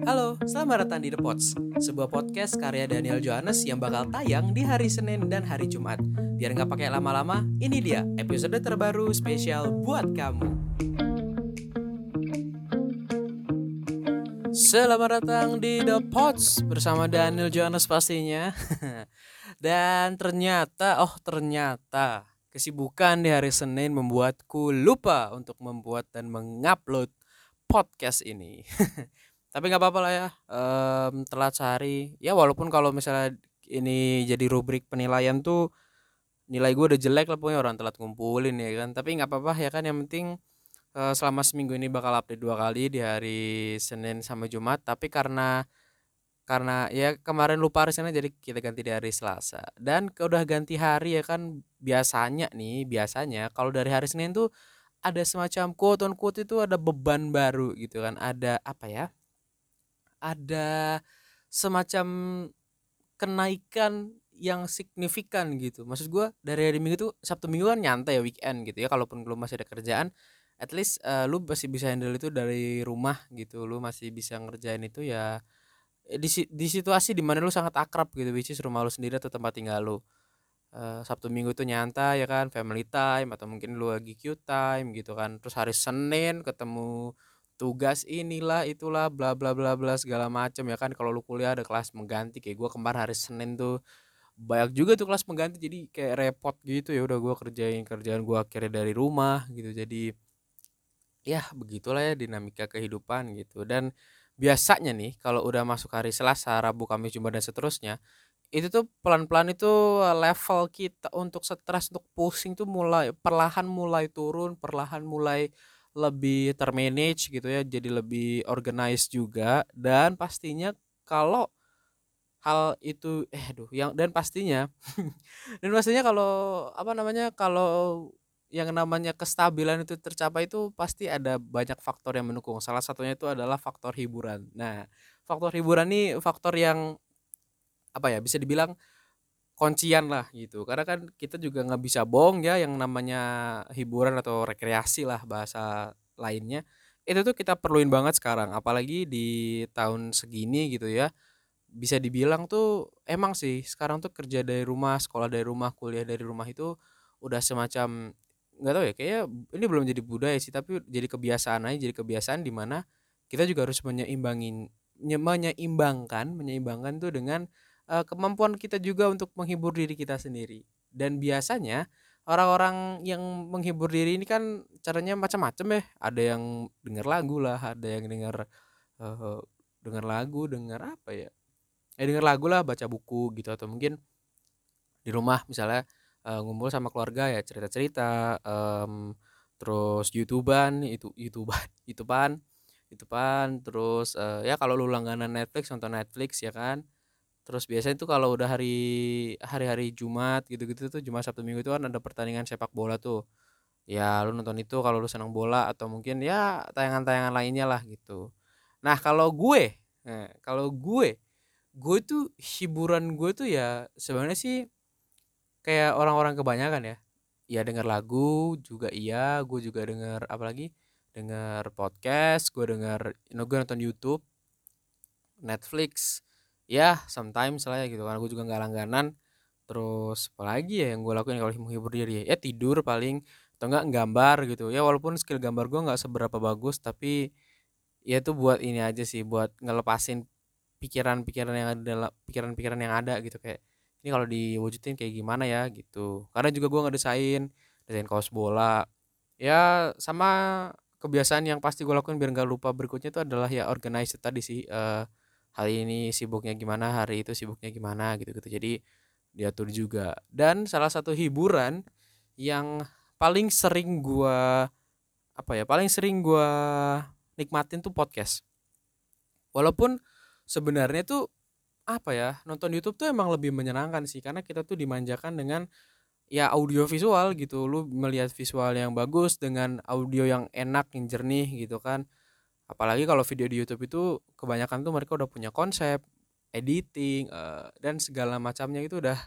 Halo, selamat datang di The Pots, sebuah podcast karya Daniel Johannes yang bakal tayang di hari Senin dan hari Jumat. Biar nggak pakai lama-lama, ini dia episode terbaru spesial buat kamu. Selamat datang di The Pots bersama Daniel Johannes pastinya. dan ternyata, oh ternyata kesibukan di hari Senin membuatku lupa untuk membuat dan mengupload podcast ini. Tapi nggak apa-apa lah ya, um, telat sehari. Ya walaupun kalau misalnya ini jadi rubrik penilaian tuh nilai gue udah jelek lah pokoknya orang telat ngumpulin ya kan. Tapi nggak apa-apa ya kan yang penting uh, selama seminggu ini bakal update dua kali di hari Senin sama Jumat. Tapi karena karena ya kemarin lupa hari Senin jadi kita ganti di hari Selasa. Dan udah ganti hari ya kan biasanya nih biasanya kalau dari hari Senin tuh ada semacam quote on quote itu ada beban baru gitu kan ada apa ya ada semacam kenaikan yang signifikan gitu. Maksud gue dari hari minggu tuh sabtu minggu kan nyantai ya weekend gitu ya. Kalaupun lu masih ada kerjaan at least uh, lu masih bisa handle itu dari rumah gitu. Lu masih bisa ngerjain itu ya di, di situasi di mana lu sangat akrab gitu which is rumah lu sendiri atau tempat tinggal lu. Uh, Sabtu Minggu itu nyantai ya kan family time atau mungkin lu lagi cute time gitu kan. Terus hari Senin ketemu tugas inilah itulah bla bla bla bla segala macam ya kan. Kalau lu kuliah ada kelas mengganti kayak gue kemarin hari Senin tuh banyak juga tuh kelas mengganti jadi kayak repot gitu ya udah gue kerjain kerjaan gue akhirnya dari rumah gitu. Jadi ya begitulah ya dinamika kehidupan gitu. Dan biasanya nih kalau udah masuk hari Selasa Rabu Kamis Jumat dan seterusnya itu tuh pelan-pelan itu eh, level kita untuk stres untuk pusing tuh mulai perlahan mulai turun perlahan mulai lebih termanage gitu ya jadi lebih organized juga dan pastinya kalau hal itu eh aduh yang dan pastinya dan pastinya kalau apa namanya kalau yang namanya kestabilan itu tercapai itu pasti ada banyak faktor yang mendukung. Salah satunya itu adalah faktor hiburan. Nah faktor hiburan ini faktor yang apa ya bisa dibilang kuncian lah gitu. Karena kan kita juga nggak bisa bohong ya yang namanya hiburan atau rekreasi lah bahasa lainnya. Itu tuh kita perluin banget sekarang. Apalagi di tahun segini gitu ya. Bisa dibilang tuh emang sih sekarang tuh kerja dari rumah sekolah dari rumah kuliah dari rumah itu udah semacam nggak tahu ya kayak ini belum jadi budaya sih tapi jadi kebiasaan aja jadi kebiasaan di mana kita juga harus menyeimbangin menyeimbangkan menyeimbangkan tuh dengan uh, kemampuan kita juga untuk menghibur diri kita sendiri. Dan biasanya orang-orang yang menghibur diri ini kan caranya macam-macam ya. Ada yang dengar lagu lah, ada yang dengar uh, dengar lagu, dengar apa ya? Ya dengar lagu lah, baca buku gitu atau mungkin di rumah misalnya uh, ngumpul sama keluarga ya cerita-cerita um, terus youtuban itu youtuban youtuban youtuban terus uh, ya kalau lu langganan Netflix nonton Netflix ya kan Terus biasanya itu kalau udah hari hari-hari Jumat gitu-gitu tuh Jumat Sabtu Minggu itu kan ada pertandingan sepak bola tuh. Ya lu nonton itu kalau lu senang bola atau mungkin ya tayangan-tayangan lainnya lah gitu. Nah, kalau gue, nah, kalau gue, gue tuh hiburan gue tuh ya sebenarnya sih kayak orang-orang kebanyakan ya. Ya denger lagu juga iya, gue juga denger apalagi denger podcast, gue denger, gue nonton YouTube, Netflix, ya sometimes lah ya gitu kan. Gue juga nggak langganan. Terus apalagi ya yang gue lakuin kalau menghibur diri ya? Tidur paling atau enggak gambar gitu. Ya walaupun skill gambar gue nggak seberapa bagus tapi ya itu buat ini aja sih buat ngelepasin pikiran-pikiran yang ada pikiran-pikiran yang ada gitu. Kayak ini kalau diwujudin kayak gimana ya? gitu. Karena juga gue nggak desain desain kaos bola. Ya sama kebiasaan yang pasti gue lakuin biar nggak lupa berikutnya itu adalah ya organize tadi sih uh, hari ini sibuknya gimana hari itu sibuknya gimana gitu gitu jadi diatur juga. Dan salah satu hiburan yang paling sering gua apa ya paling sering gua nikmatin tuh podcast. Walaupun sebenarnya tuh apa ya nonton YouTube tuh emang lebih menyenangkan sih. Karena kita tuh dimanjakan dengan ya audio visual gitu. Lu melihat visual yang bagus dengan audio yang enak yang jernih gitu kan apalagi kalau video di YouTube itu kebanyakan tuh mereka udah punya konsep editing uh, dan segala macamnya itu udah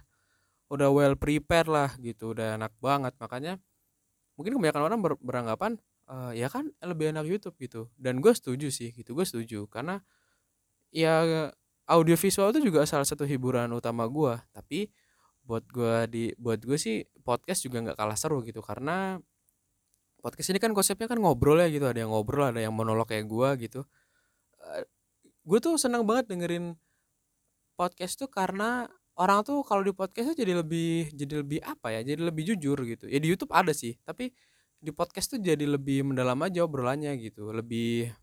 udah well prepare lah gitu udah enak banget. Makanya mungkin kebanyakan orang ber beranggapan uh, ya kan lebih enak YouTube gitu. Dan gue setuju sih gitu gue setuju. Karena ya audiovisual itu juga salah satu hiburan utama gue. Tapi buat gue di buat gue sih podcast juga nggak kalah seru gitu. Karena podcast ini kan konsepnya kan ngobrol ya gitu ada yang ngobrol ada yang monolog kayak gue gitu. Uh, gue tuh senang banget dengerin podcast tuh karena orang tuh kalau di podcast tuh jadi lebih jadi lebih apa ya jadi lebih jujur gitu. Ya di YouTube ada sih tapi di podcast tuh jadi lebih mendalam aja obrolannya gitu. Lebih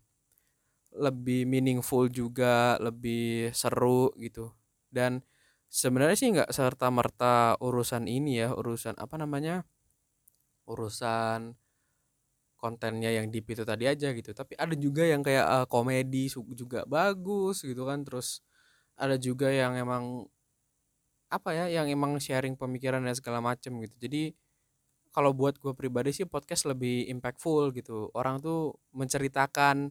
lebih meaningful juga lebih seru gitu. Dan sebenarnya sih nggak serta merta urusan ini ya urusan apa namanya urusan kontennya yang deep itu tadi aja gitu. Tapi ada juga yang kayak uh, komedi juga bagus gitu kan. Terus ada juga yang emang apa ya yang emang sharing pemikiran dan segala macem gitu. Jadi kalau buat gue pribadi sih podcast lebih impactful gitu. Orang tuh menceritakan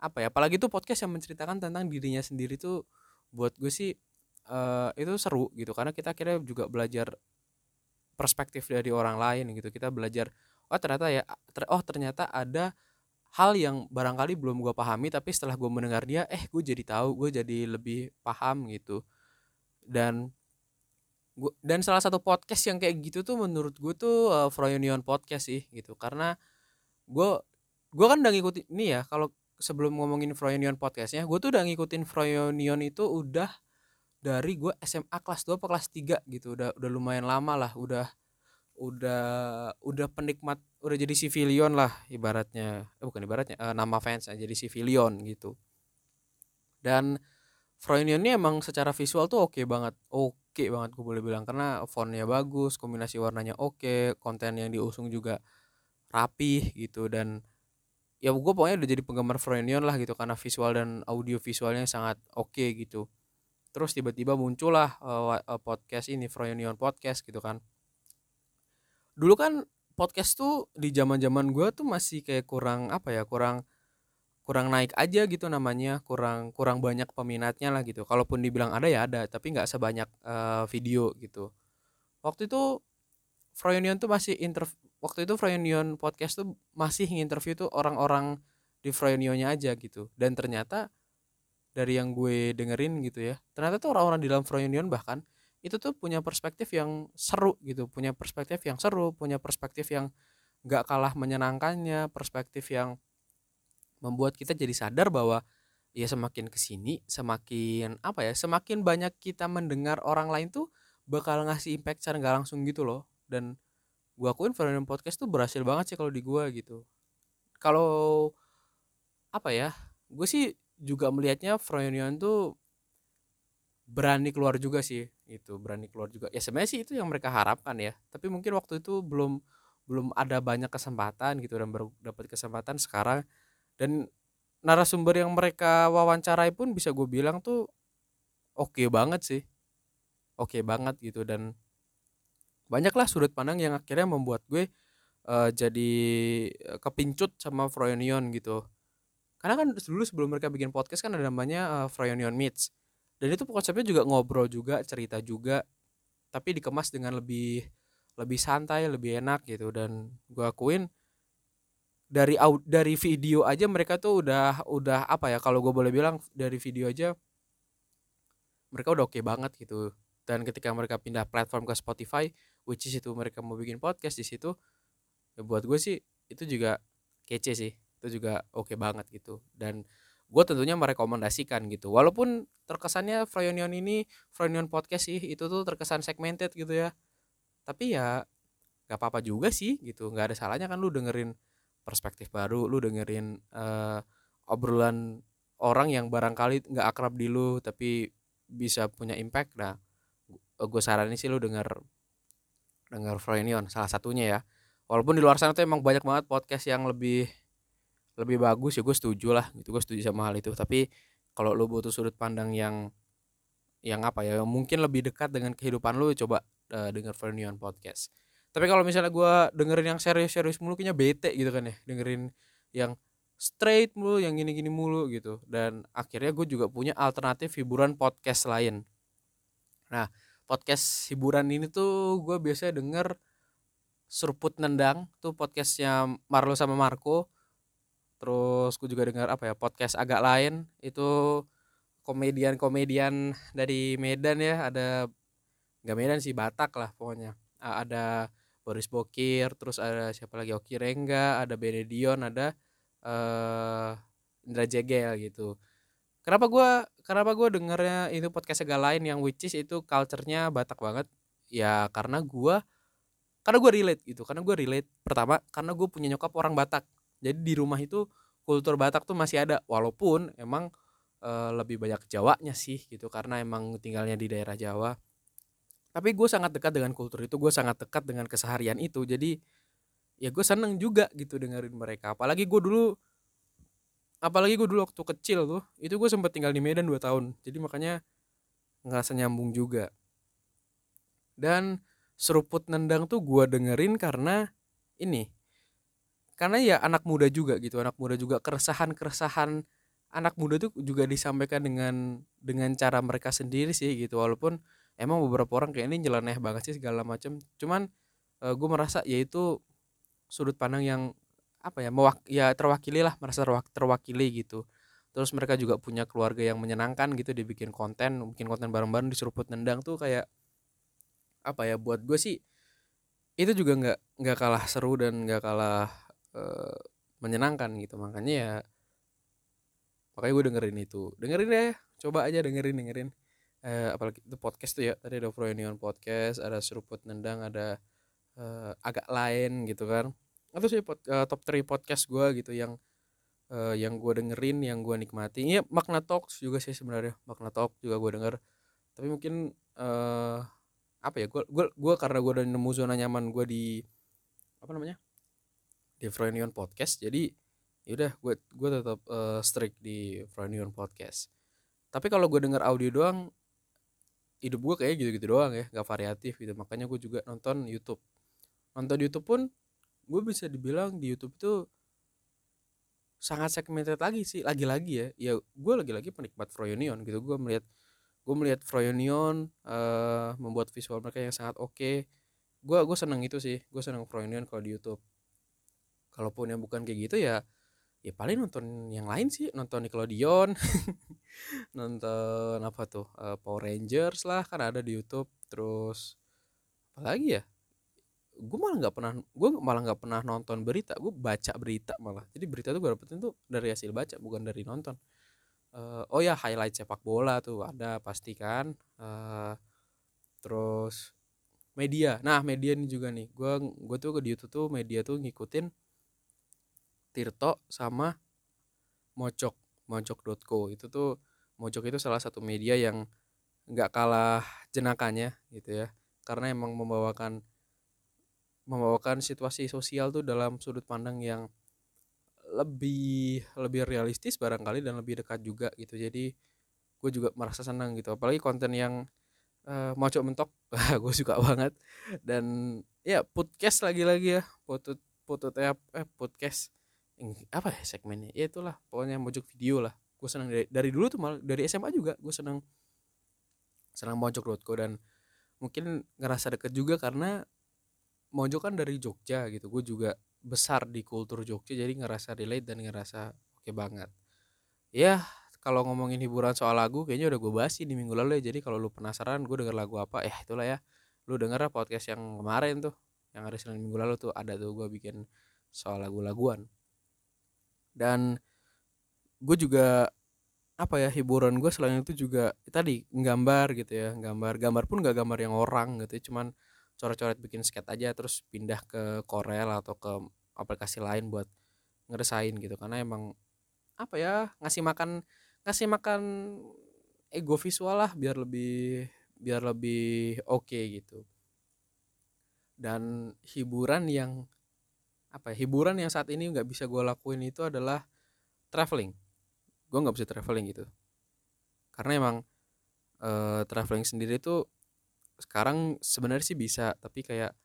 apa ya apalagi tuh podcast yang menceritakan tentang dirinya sendiri tuh buat gue sih uh, itu seru gitu. Karena kita akhirnya juga belajar perspektif dari orang lain gitu. Kita belajar oh ternyata ya ter oh ternyata ada hal yang barangkali belum gue pahami tapi setelah gue mendengar dia eh gue jadi tahu gue jadi lebih paham gitu. Dan gua, dan salah satu podcast yang kayak gitu tuh menurut gue tuh uh, Froyonion podcast sih gitu. Karena gue gue kan udah ngikutin ini ya kalau sebelum ngomongin Froyonion podcastnya gue tuh udah ngikutin Froyonion itu udah dari gue SMA kelas 2 atau kelas 3 gitu udah udah lumayan lama lah udah udah udah penikmat udah jadi civilian lah ibaratnya. Eh, bukan ibaratnya uh, nama fans jadi civilian gitu. Dan Froynion ini emang secara visual tuh oke okay banget oke okay banget gue boleh bilang. Karena fontnya bagus kombinasi warnanya oke okay, konten yang diusung juga rapih gitu. Dan ya gue pokoknya udah jadi penggemar Froynion lah gitu karena visual dan audio visualnya sangat oke okay, gitu. Terus tiba-tiba muncullah uh, podcast ini Froynion podcast gitu kan dulu kan podcast tuh di zaman zaman gue tuh masih kayak kurang apa ya kurang kurang naik aja gitu namanya kurang kurang banyak peminatnya lah gitu. Kalaupun dibilang ada ya ada tapi nggak sebanyak uh, video gitu. Waktu itu Froyonion tuh masih inter waktu itu Froyonion podcast tuh masih nginterview tuh orang-orang di Froyonionnya aja gitu. Dan ternyata dari yang gue dengerin gitu ya ternyata tuh orang-orang di dalam Froyonion bahkan itu tuh punya perspektif yang seru gitu punya perspektif yang seru punya perspektif yang nggak kalah menyenangkannya perspektif yang membuat kita jadi sadar bahwa ya semakin ke sini semakin apa ya semakin banyak kita mendengar orang lain tuh bakal ngasih impact secara nggak langsung gitu loh. Dan gua akuin Froyonion Podcast tuh berhasil banget sih kalau di gua gitu. Kalau apa ya gue sih juga melihatnya Froyonion tuh berani keluar juga sih itu berani keluar juga. Ya sebenarnya sih itu yang mereka harapkan ya. Tapi mungkin waktu itu belum belum ada banyak kesempatan gitu dan baru dapat kesempatan sekarang. Dan narasumber yang mereka wawancarai pun bisa gue bilang tuh oke okay banget sih. Oke okay banget gitu dan banyaklah sudut pandang yang akhirnya membuat gue uh, jadi eh, kepincut sama Froyonion gitu. Karena kan dulu sebelum mereka bikin podcast kan ada namanya uh, Froyonion Meets dan itu konsepnya juga ngobrol juga cerita juga tapi dikemas dengan lebih lebih santai lebih enak gitu. Dan gue akuin dari dari video aja mereka tuh udah udah apa ya kalau gue boleh bilang dari video aja mereka udah oke okay banget gitu. Dan ketika mereka pindah platform ke Spotify which is itu mereka mau bikin podcast di situ ya buat gue sih itu juga kece sih. Itu juga oke okay banget gitu. Dan gue tentunya merekomendasikan gitu. Walaupun terkesannya Froyonion ini Froyonion podcast sih itu tuh terkesan segmented gitu ya. Tapi ya gak apa-apa juga sih gitu. Nggak ada salahnya kan lu dengerin perspektif baru lu dengerin uh, obrolan orang yang barangkali nggak akrab di lu tapi bisa punya impact. Nah gue saranin sih lu denger denger Froyonion salah satunya ya. Walaupun di luar sana tuh emang banyak banget podcast yang lebih lebih bagus ya gue setuju lah gitu. Gue setuju sama hal itu. Tapi kalau lo butuh sudut pandang yang yang apa ya yang mungkin lebih dekat dengan kehidupan lo coba uh, denger Vernion podcast. Tapi kalau misalnya gue dengerin yang serius-serius mulu kayaknya bete gitu kan ya. Dengerin yang straight mulu yang gini-gini mulu gitu. Dan akhirnya gue juga punya alternatif hiburan podcast lain. Nah podcast hiburan ini tuh gue biasanya denger Surput Nendang tuh podcastnya Marlo sama Marco terus gue juga dengar apa ya podcast agak lain itu komedian-komedian dari Medan ya ada nggak Medan sih Batak lah pokoknya. Ada Boris Bokir terus ada siapa lagi Oki Rengga ada Benedion ada eh Indra Jegel gitu. Kenapa gua kenapa gua dengernya itu podcast segala lain yang which is itu culture-nya Batak banget? Ya karena gua karena gue relate gitu karena gue relate pertama karena gue punya nyokap orang Batak jadi di rumah itu kultur Batak tuh masih ada walaupun emang eh, lebih banyak Jawanya sih gitu karena emang tinggalnya di daerah Jawa. Tapi gue sangat dekat dengan kultur itu gue sangat dekat dengan keseharian itu jadi ya gue seneng juga gitu dengerin mereka. Apalagi gue dulu apalagi gue dulu waktu kecil tuh itu gue sempat tinggal di Medan 2 tahun jadi makanya ngerasa nyambung juga. Dan seruput nendang tuh gue dengerin karena ini karena ya anak muda juga gitu anak muda juga keresahan keresahan anak muda tuh juga disampaikan dengan dengan cara mereka sendiri sih gitu. Walaupun emang beberapa orang kayak ini nyeleneh banget sih segala macam cuman gue merasa ya itu sudut pandang yang apa ya mewak ya terwakili lah merasa terwak terwakili gitu. Terus mereka juga punya keluarga yang menyenangkan gitu dibikin konten bikin konten bareng-bareng diseruput nendang tuh kayak apa ya buat gue sih itu juga nggak nggak kalah seru dan nggak kalah eh, menyenangkan gitu. Makanya ya makanya gue dengerin itu. Dengerin deh coba aja dengerin dengerin. Eh, apalagi itu podcast tuh ya tadi ada Froyonion podcast ada seruput nendang ada eh, agak lain gitu kan. Itu sih pod- eh, top 3 podcast gue gitu yang eh, yang gue dengerin yang gue nikmati. Iya makna talks juga sih sebenarnya. Makna talk juga gue denger. Tapi mungkin eh apa ya gue gue gue karena gue udah nemu zona nyaman gue di apa namanya di Froynion podcast. Jadi yaudah gue gue tetap eh, strict di Froynion podcast. Tapi kalau gue denger audio doang hidup gue kayak gitu-gitu doang ya nggak variatif gitu. Makanya gue juga nonton YouTube. Nonton YouTube pun gue bisa dibilang di YouTube itu sangat segmented lagi sih lagi-lagi ya. Ya gue lagi-lagi penikmat Froyonion gitu. Gue melihat gue melihat Froyonion eh membuat visual mereka yang sangat oke. Gue gue seneng itu sih. Gue seneng Froyonion kalau di YouTube kalaupun yang bukan kayak gitu ya ya paling nonton yang lain sih nonton Nickelodeon nonton apa tuh eh, Power Rangers lah kan ada di YouTube. Terus apa lagi ya gue malah nggak pernah gue malah nggak pernah nonton berita gue baca berita malah. Jadi berita tuh gue dapetin tuh dari hasil baca bukan dari nonton. Eh, oh ya highlight sepak bola tuh ada pasti kan. Eh, terus media. Nah media ini juga nih gue gue tuh di YouTube tuh media tuh ngikutin Tirto sama Mocok Mocok.co itu tuh Mocok itu salah satu media yang nggak kalah jenakannya gitu ya. Karena emang membawakan membawakan situasi sosial tuh dalam sudut pandang yang lebih lebih realistis barangkali dan lebih dekat juga gitu. Jadi gue juga merasa senang gitu. Apalagi konten yang eh, mocok mentok gue suka banget. Dan ya podcast lagi-lagi ya. Potut potut eh, eh, podcast apa ya segmennya? Ya itulah pokoknya mojok video lah. Gue senang dari, dari dulu tuh malah dari SMA juga gue senang senang mojok.co dan mungkin ngerasa deket juga karena Mojok kan dari Jogja gitu. Gue juga besar di kultur Jogja jadi ngerasa relate dan ngerasa oke banget. Ya kalau ngomongin hiburan soal lagu kayaknya udah gue bahas sih di minggu lalu ya. Jadi kalau lu penasaran gue denger lagu apa ya itulah ya. Lu denger podcast yang kemarin tuh yang hari Senin minggu lalu tuh ada tuh gue bikin soal lagu-laguan dan gue juga apa ya hiburan gue selain itu juga tadi nggambar gitu ya gambar. Gambar pun gak gambar yang orang gitu ya cuman coret-coret bikin skate aja terus pindah ke Corel atau ke aplikasi lain buat ngeresain gitu. Karena emang apa ya ngasih makan ngasih makan ego visual lah biar lebih biar lebih oke gitu. Dan hiburan yang apa ya hiburan yang saat ini nggak bisa gue lakuin itu adalah traveling. Gue nggak bisa traveling gitu. Karena emang eh, traveling sendiri tuh sekarang sebenarnya sih bisa tapi kayak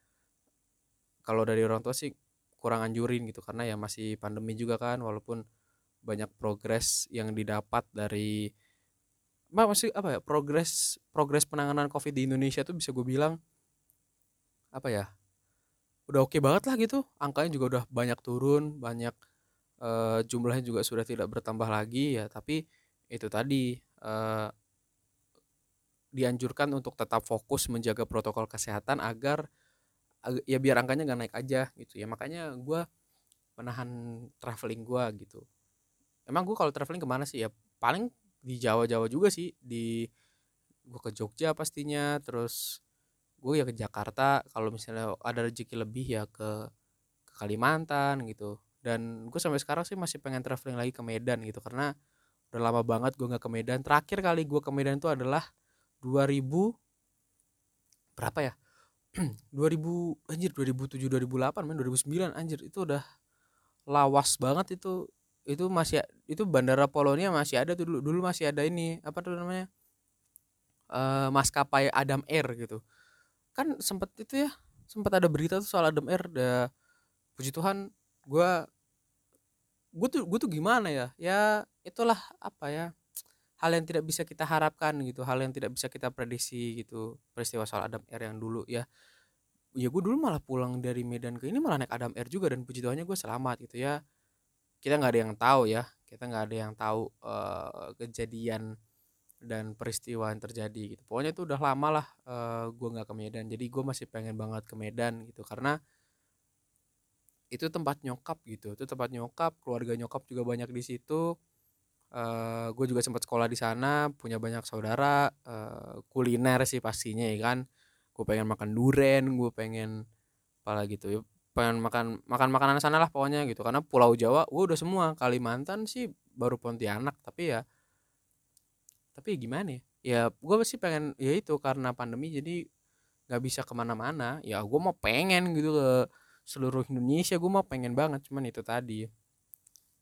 kalau dari orang tua sih kurang anjurin gitu karena ya masih pandemi juga kan walaupun banyak progres yang didapat dari Ma, masih apa ya progres progres penanganan covid di Indonesia tuh bisa gue bilang apa ya udah oke banget lah gitu. Angkanya juga udah banyak turun banyak eh, jumlahnya juga sudah tidak bertambah lagi ya. Tapi itu tadi uh, dianjurkan untuk tetap fokus menjaga protokol kesehatan agar ya biar angkanya nggak naik aja gitu ya. Makanya gue menahan traveling gue gitu. Emang gue kalau traveling ke mana sih? Ya paling di Jawa Jawa juga sih. Di gue ke Jogja pastinya terus gue ya ke Jakarta kalau misalnya ada rezeki lebih ya ke ke Kalimantan gitu. Dan gue sampai sekarang sih masih pengen traveling lagi ke Medan gitu karena udah lama banget gue nggak ke Medan. Terakhir kali gue ke Medan itu adalah 2000 berapa ya? 2000 anjir 2007 2008 men 2009 anjir itu udah lawas banget itu. Itu masih itu bandara Polonia masih ada tuh dulu dulu masih ada ini apa tuh namanya uh, maskapai Adam Air gitu kan sempet itu ya sempat ada berita tuh soal Adam Air da puji Tuhan gue gue tuh gue tuh gimana ya? Ya itulah apa ya hal yang tidak bisa kita harapkan gitu hal yang tidak bisa kita prediksi gitu peristiwa soal Adam Air yang dulu ya. Ya gue dulu malah pulang dari Medan ke ini malah naik Adam Air juga dan puji Tuhannya gue selamat gitu ya. Kita nggak ada yang tahu ya kita nggak ada yang tahu uh, kejadian dan peristiwa yang terjadi gitu. Pokoknya itu udah lama lah uh, gue nggak ke Medan. Jadi gue masih pengen banget ke Medan gitu. Karena itu tempat nyokap gitu. Itu tempat nyokap keluarga nyokap juga banyak di situ. Uh, gue juga sempat sekolah di sana punya banyak saudara uh, kuliner sih pastinya ya kan. Gue pengen makan duren gue pengen apa gitu ya. Pengen makan makan makanan sana lah pokoknya gitu. Karena Pulau Jawa gue udah semua. Kalimantan sih baru Pontianak tapi ya tapi gimana ya? Ya gue sih pengen ya itu karena pandemi jadi nggak bisa ke mana-mana. Ya gue mau pengen gitu ke seluruh Indonesia gue mau pengen banget cuman itu tadi.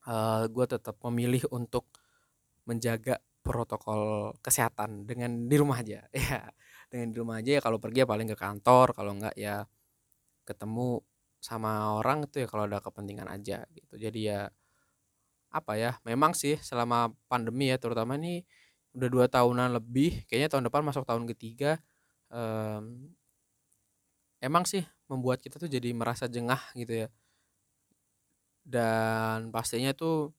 Uh, eh, gue tetap memilih untuk menjaga protokol kesehatan dengan di rumah aja. Ya dengan di rumah aja ya kalau pergi ya paling ke kantor kalau enggak ya ketemu sama orang itu ya kalau ada kepentingan aja gitu. Jadi ya apa ya memang sih selama pandemi ya terutama ini udah dua tahunan lebih kayaknya tahun depan masuk tahun ketiga um, emang sih membuat kita tuh jadi merasa jengah gitu ya. Dan pastinya tuh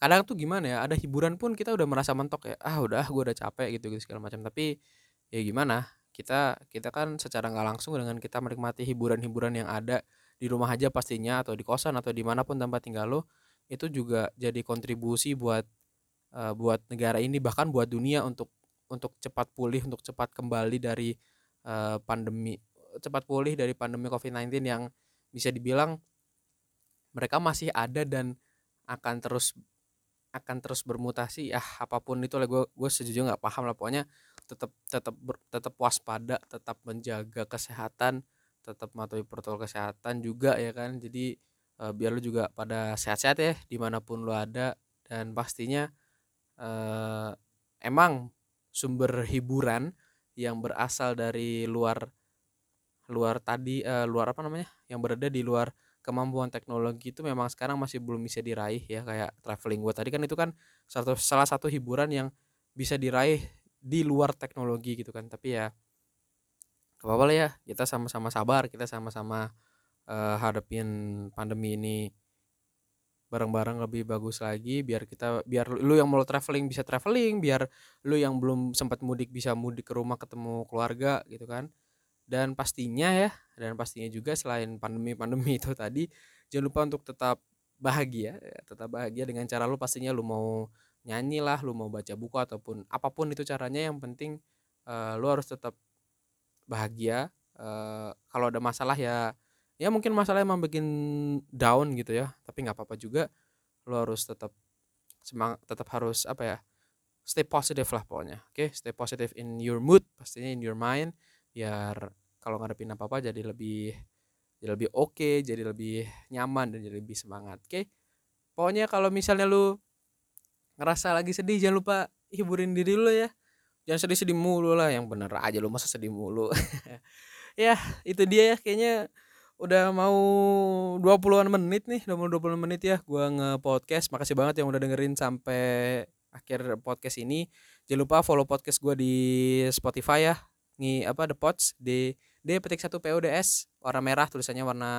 kadang tuh gimana ya ada hiburan pun kita udah merasa mentok ya ah udah gue udah capek gitu gitu segala macam. Tapi ya gimana kita kita kan secara nggak langsung dengan kita menikmati hiburan-hiburan yang ada di rumah aja pastinya atau di kosan atau di mana pun tempat tinggal lo itu juga jadi kontribusi buat uh, buat negara ini bahkan buat dunia untuk untuk cepat pulih untuk cepat kembali dari uh, pandemi cepat pulih dari pandemi COVID-19 yang bisa dibilang mereka masih ada dan akan terus akan terus bermutasi. Ya apa pun itu lah gue gue sejujurnya nggak paham lah. Pokoknya tetap tetap tetap waspada tetap menjaga kesehatan tetap mematuhi protokol kesehatan juga ya kan? Jadi uh, biar lu juga pada sehat-sehat ya di mana pun lu ada. Dan pastinya uh, emang sumber hiburan yang berasal dari luar luar tadi uh, luar apa namanya yang berada di luar kemampuan teknologi itu memang sekarang masih belum bisa diraih ya kayak traveling. Gue tadi kan itu kan satu salah satu hiburan yang bisa diraih di luar teknologi gitu kan. Tapi ya gak apa-apa lah ya kita sama-sama sabar kita sama-sama uh, hadapin pandemi ini bareng-bareng lebih bagus lagi biar kita biar lu yang mau traveling bisa traveling biar lu yang belum sempat mudik bisa mudik ke rumah ketemu keluarga gitu kan. Dan pastinya ya dan pastinya juga selain pandemi-pandemi itu tadi jangan lupa untuk tetap bahagia ya, tetap bahagia dengan cara lu pastinya lu mau nyanyi lah lu mau baca buku ataupun apa pun itu caranya yang penting uh, lu harus tetap bahagia. Uh, kalau ada masalah ya ya mungkin masalah emang bikin down gitu ya tapi nggak apa-apa juga lo harus tetap semangat tetap harus apa ya stay positive lah pokoknya oke okay? stay positive in your mood pastinya in your mind biar kalau ngadepin apa apa jadi lebih jadi lebih oke okay, jadi lebih nyaman dan jadi lebih semangat oke okay? pokoknya kalau misalnya lu ngerasa lagi sedih jangan lupa hiburin diri lu ya jangan sedih-sedih mulu lah yang bener aja lu masa sedih mulu ya itu dia ya kayaknya udah mau 20-an menit nih udah mau 20 menit ya gua nge-podcast. Makasih banget yang udah dengerin sampai akhir podcast ini. Jangan lupa follow podcast gua di Spotify ya. Nih apa the pods di D petik satu PODS warna merah tulisannya warna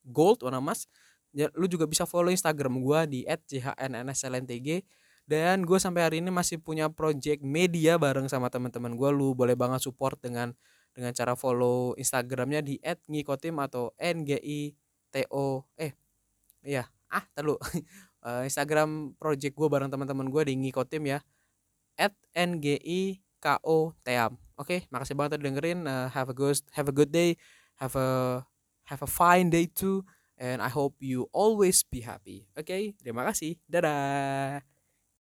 gold warna emas. Ya, lu juga bisa follow Instagram gua di @jhnslntg dan gue sampai hari ini masih punya project media bareng sama teman-teman gue lu boleh banget support dengan dengan cara follow instagramnya di @ngikotim atau ngito eh iya ah terlalu uh, instagram project gue bareng teman-teman gue di ngikotim ya at oke okay, makasih banget udah dengerin uh, have a good have a good day have a have a fine day too and I hope you always be happy. Oke, okay? terima kasih. Dadah.